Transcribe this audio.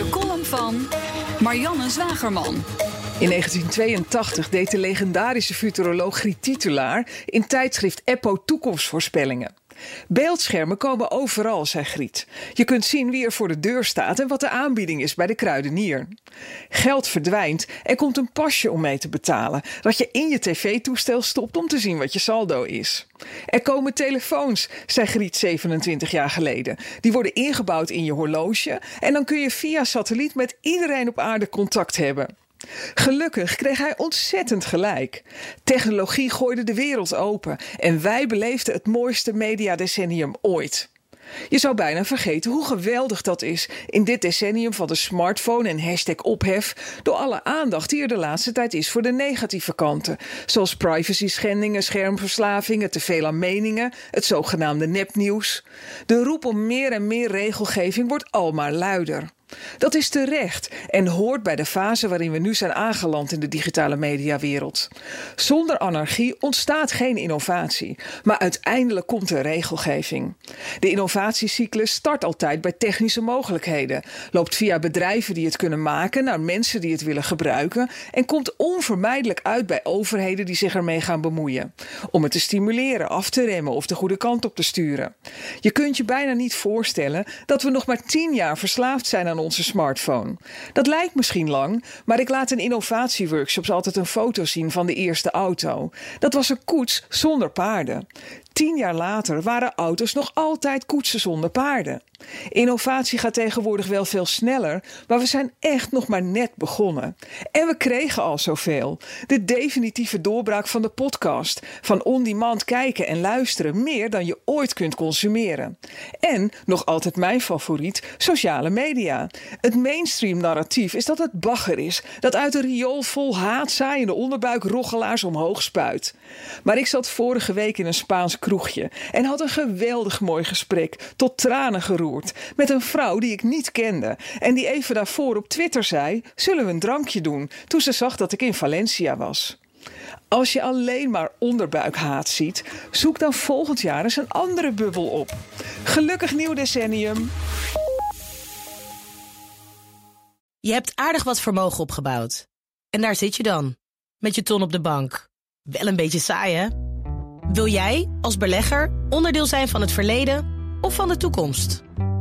De column van Marianne Zwagerman. In 1982 deed de legendarische futuroloog Griet Titulaar in tijdschrift Eppo toekomstvoorspellingen. Beeldschermen komen overal, zei Griet. Je kunt zien wie er voor de deur staat en wat de aanbieding is bij de kruidenier. Geld verdwijnt en komt een pasje om mee te betalen, dat je in je tv-toestel stopt om te zien wat je saldo is. Er komen telefoons, zei Griet 27 jaar geleden. Die worden ingebouwd in je horloge en dan kun je via satelliet met iedereen op aarde contact hebben. Gelukkig kreeg hij ontzettend gelijk. Technologie gooide de wereld open en wij beleefden het mooiste mediadecennium ooit. Je zou bijna vergeten hoe geweldig dat is in dit decennium van de smartphone en hashtag ophef door alle aandacht die er de laatste tijd is voor de negatieve kanten, zoals privacy schendingen, schermverslavingen, te veel aan meningen, het zogenaamde nepnieuws. De roep om meer en meer regelgeving wordt almaar luider. Dat is terecht en hoort bij de fase waarin we nu zijn aangeland in de digitale mediawereld. Zonder anarchie ontstaat geen innovatie, maar uiteindelijk komt er regelgeving. De innovatiecyclus start altijd bij technische mogelijkheden, loopt via bedrijven die het kunnen maken naar mensen die het willen gebruiken en komt onvermijdelijk uit bij overheden die zich ermee gaan bemoeien. Om het te stimuleren, af te remmen of de goede kant op te sturen. Je kunt je bijna niet voorstellen dat we nog maar tien jaar verslaafd zijn aan onze smartphone. Dat lijkt misschien lang, maar ik laat in innovatieworkshops altijd een foto zien van de eerste auto. Dat was een koets zonder paarden. Tien jaar later waren auto's nog altijd koetsen zonder paarden. Innovatie gaat tegenwoordig wel veel sneller, maar we zijn echt nog maar net begonnen. En we kregen al zoveel. De definitieve doorbraak van de podcast. Van on-demand kijken en luisteren meer dan je ooit kunt consumeren. En, nog altijd mijn favoriet, sociale media. Het mainstream narratief is dat het bagger is, dat uit een riool vol haatzaaiende onderbuik roggelaars omhoog spuit. Maar ik zat vorige week in een Spaans kroegje en had een geweldig mooi gesprek, tot tranen geroerd, met een vrouw die ik niet kende en die even daarvoor op Twitter zei: Zullen we een drankje doen? toen ze zag dat ik in Valencia was. Als je alleen maar onderbuikhaat ziet, zoek dan volgend jaar eens een andere bubbel op. Gelukkig nieuw decennium. Je hebt aardig wat vermogen opgebouwd. En daar zit je dan, met je ton op de bank. Wel een beetje saai, hè? Wil jij, als belegger, onderdeel zijn van het verleden of van de toekomst?